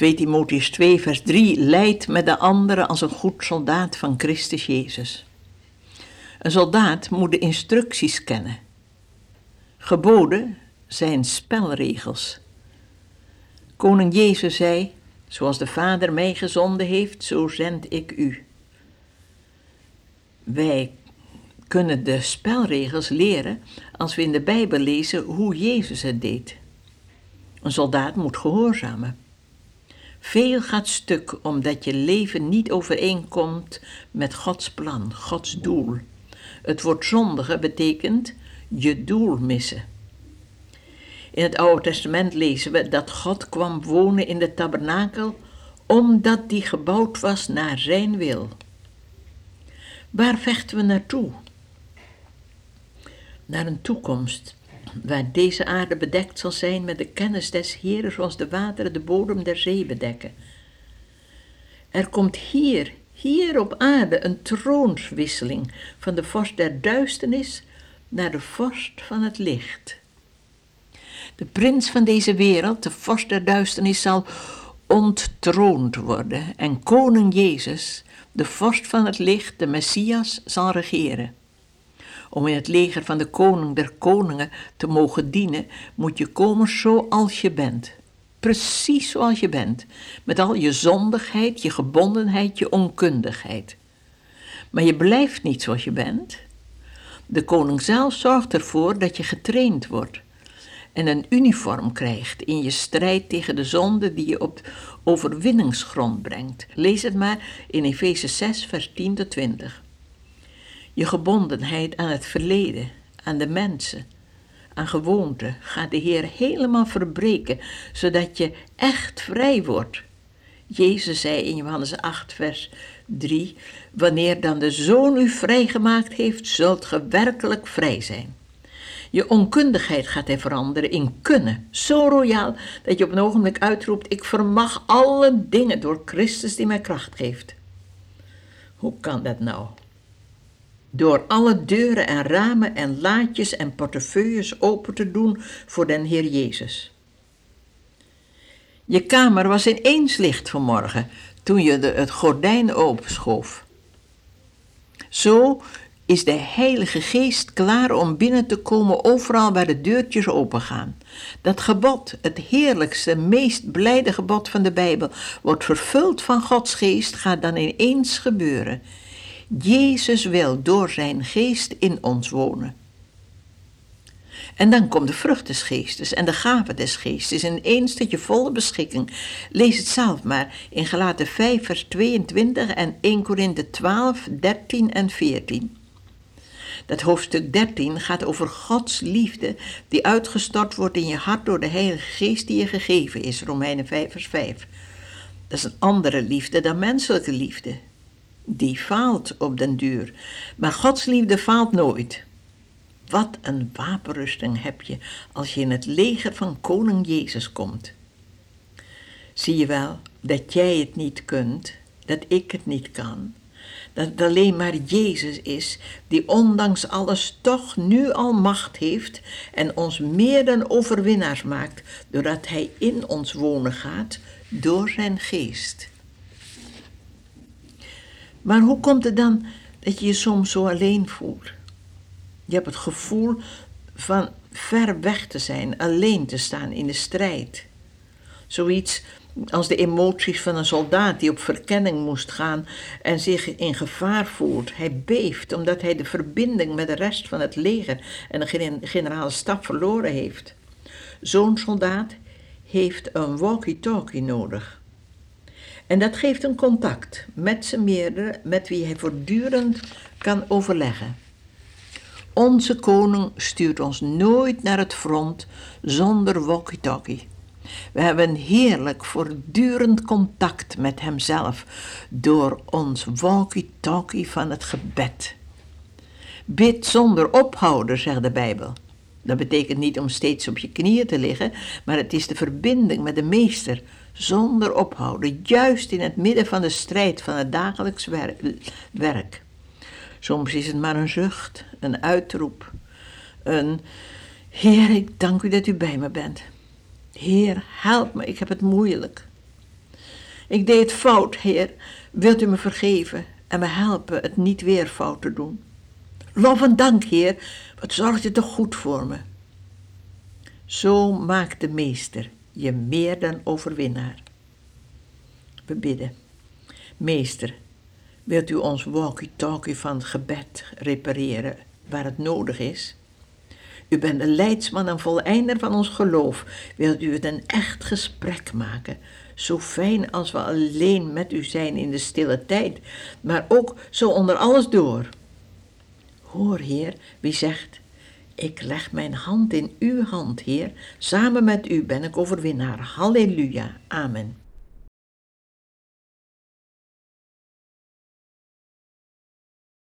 2 Timotheus 2, vers 3, leidt met de anderen als een goed soldaat van Christus Jezus. Een soldaat moet de instructies kennen. Geboden zijn spelregels. Koning Jezus zei: Zoals de Vader mij gezonden heeft, zo zend ik u. Wij kunnen de spelregels leren als we in de Bijbel lezen hoe Jezus het deed. Een soldaat moet gehoorzamen. Veel gaat stuk omdat je leven niet overeenkomt met Gods plan, Gods doel. Het woord zondige betekent je doel missen. In het Oude Testament lezen we dat God kwam wonen in de tabernakel omdat die gebouwd was naar zijn wil. Waar vechten we naartoe? Naar een toekomst waar deze aarde bedekt zal zijn met de kennis des Heeren zoals de wateren de bodem der zee bedekken. Er komt hier, hier op aarde een troonswisseling van de vorst der duisternis naar de vorst van het licht. De prins van deze wereld, de vorst der duisternis, zal onttroond worden en koning Jezus, de vorst van het licht, de Messias, zal regeren. Om in het leger van de koning der koningen te mogen dienen, moet je komen zoals je bent. Precies zoals je bent, met al je zondigheid, je gebondenheid, je onkundigheid. Maar je blijft niet zoals je bent. De koning zelf zorgt ervoor dat je getraind wordt en een uniform krijgt in je strijd tegen de zonde die je op overwinningsgrond brengt. Lees het maar in Efeze 6, vers 10 tot 20. Je gebondenheid aan het verleden, aan de mensen, aan gewoonten gaat de Heer helemaal verbreken, zodat je echt vrij wordt. Jezus zei in Johannes 8, vers 3: Wanneer dan de Zoon u vrijgemaakt heeft, zult ge werkelijk vrij zijn. Je onkundigheid gaat hij veranderen in kunnen. Zo royaal dat je op een ogenblik uitroept: Ik vermag alle dingen door Christus die mij kracht geeft. Hoe kan dat nou? Door alle deuren en ramen en laadjes en portefeuilles open te doen voor den Heer Jezus. Je kamer was ineens licht vanmorgen toen je de, het gordijn openschoof. Zo is de Heilige Geest klaar om binnen te komen overal waar de deurtjes opengaan. Dat gebod, het heerlijkste, meest blijde gebod van de Bijbel, wordt vervuld van Gods Geest, gaat dan ineens gebeuren. Jezus wil door zijn geest in ons wonen. En dan komt de vrucht des geestes en de gave des geestes in één stukje volle beschikking. Lees het zelf maar in Galaten 5 vers 22 en 1 Korinthe 12, 13 en 14. Dat hoofdstuk 13 gaat over Gods liefde die uitgestort wordt in je hart door de Heilige Geest die je gegeven is, Romeinen 5 vers 5. Dat is een andere liefde dan menselijke liefde. Die faalt op den duur, maar Gods liefde faalt nooit. Wat een wapenrusting heb je als je in het leger van koning Jezus komt. Zie je wel dat jij het niet kunt, dat ik het niet kan, dat het alleen maar Jezus is die ondanks alles toch nu al macht heeft en ons meer dan overwinnaars maakt, doordat Hij in ons wonen gaat door zijn geest. Maar hoe komt het dan dat je je soms zo alleen voelt? Je hebt het gevoel van ver weg te zijn, alleen te staan in de strijd. Zoiets als de emoties van een soldaat die op verkenning moest gaan en zich in gevaar voelt. Hij beeft omdat hij de verbinding met de rest van het leger en de generale staf verloren heeft. Zo'n soldaat heeft een walkie-talkie nodig. En dat geeft een contact met zijn meerdere, met wie hij voortdurend kan overleggen. Onze koning stuurt ons nooit naar het front zonder walkie-talkie. We hebben heerlijk voortdurend contact met Hemzelf door ons walkie-talkie van het gebed. Bid zonder ophouden, zegt de Bijbel. Dat betekent niet om steeds op je knieën te liggen, maar het is de verbinding met de Meester zonder ophouden, juist in het midden van de strijd van het dagelijks werk. Soms is het maar een zucht, een uitroep, een Heer, ik dank u dat u bij me bent. Heer, help me, ik heb het moeilijk. Ik deed het fout, Heer. Wilt u me vergeven en me helpen het niet weer fout te doen? Lof en dank, Heer. Wat zorgt u toch goed voor me? Zo maakt de Meester je meer dan overwinnaar. We bidden. Meester, wilt u ons walkie-talkie van het gebed repareren waar het nodig is? U bent de leidsman en voleinder van ons geloof. Wilt u het een echt gesprek maken? Zo fijn als we alleen met u zijn in de stille tijd, maar ook zo onder alles door. Hoor, Heer, wie zegt: Ik leg mijn hand in uw hand, Heer. Samen met u ben ik overwinnaar. Halleluja. Amen.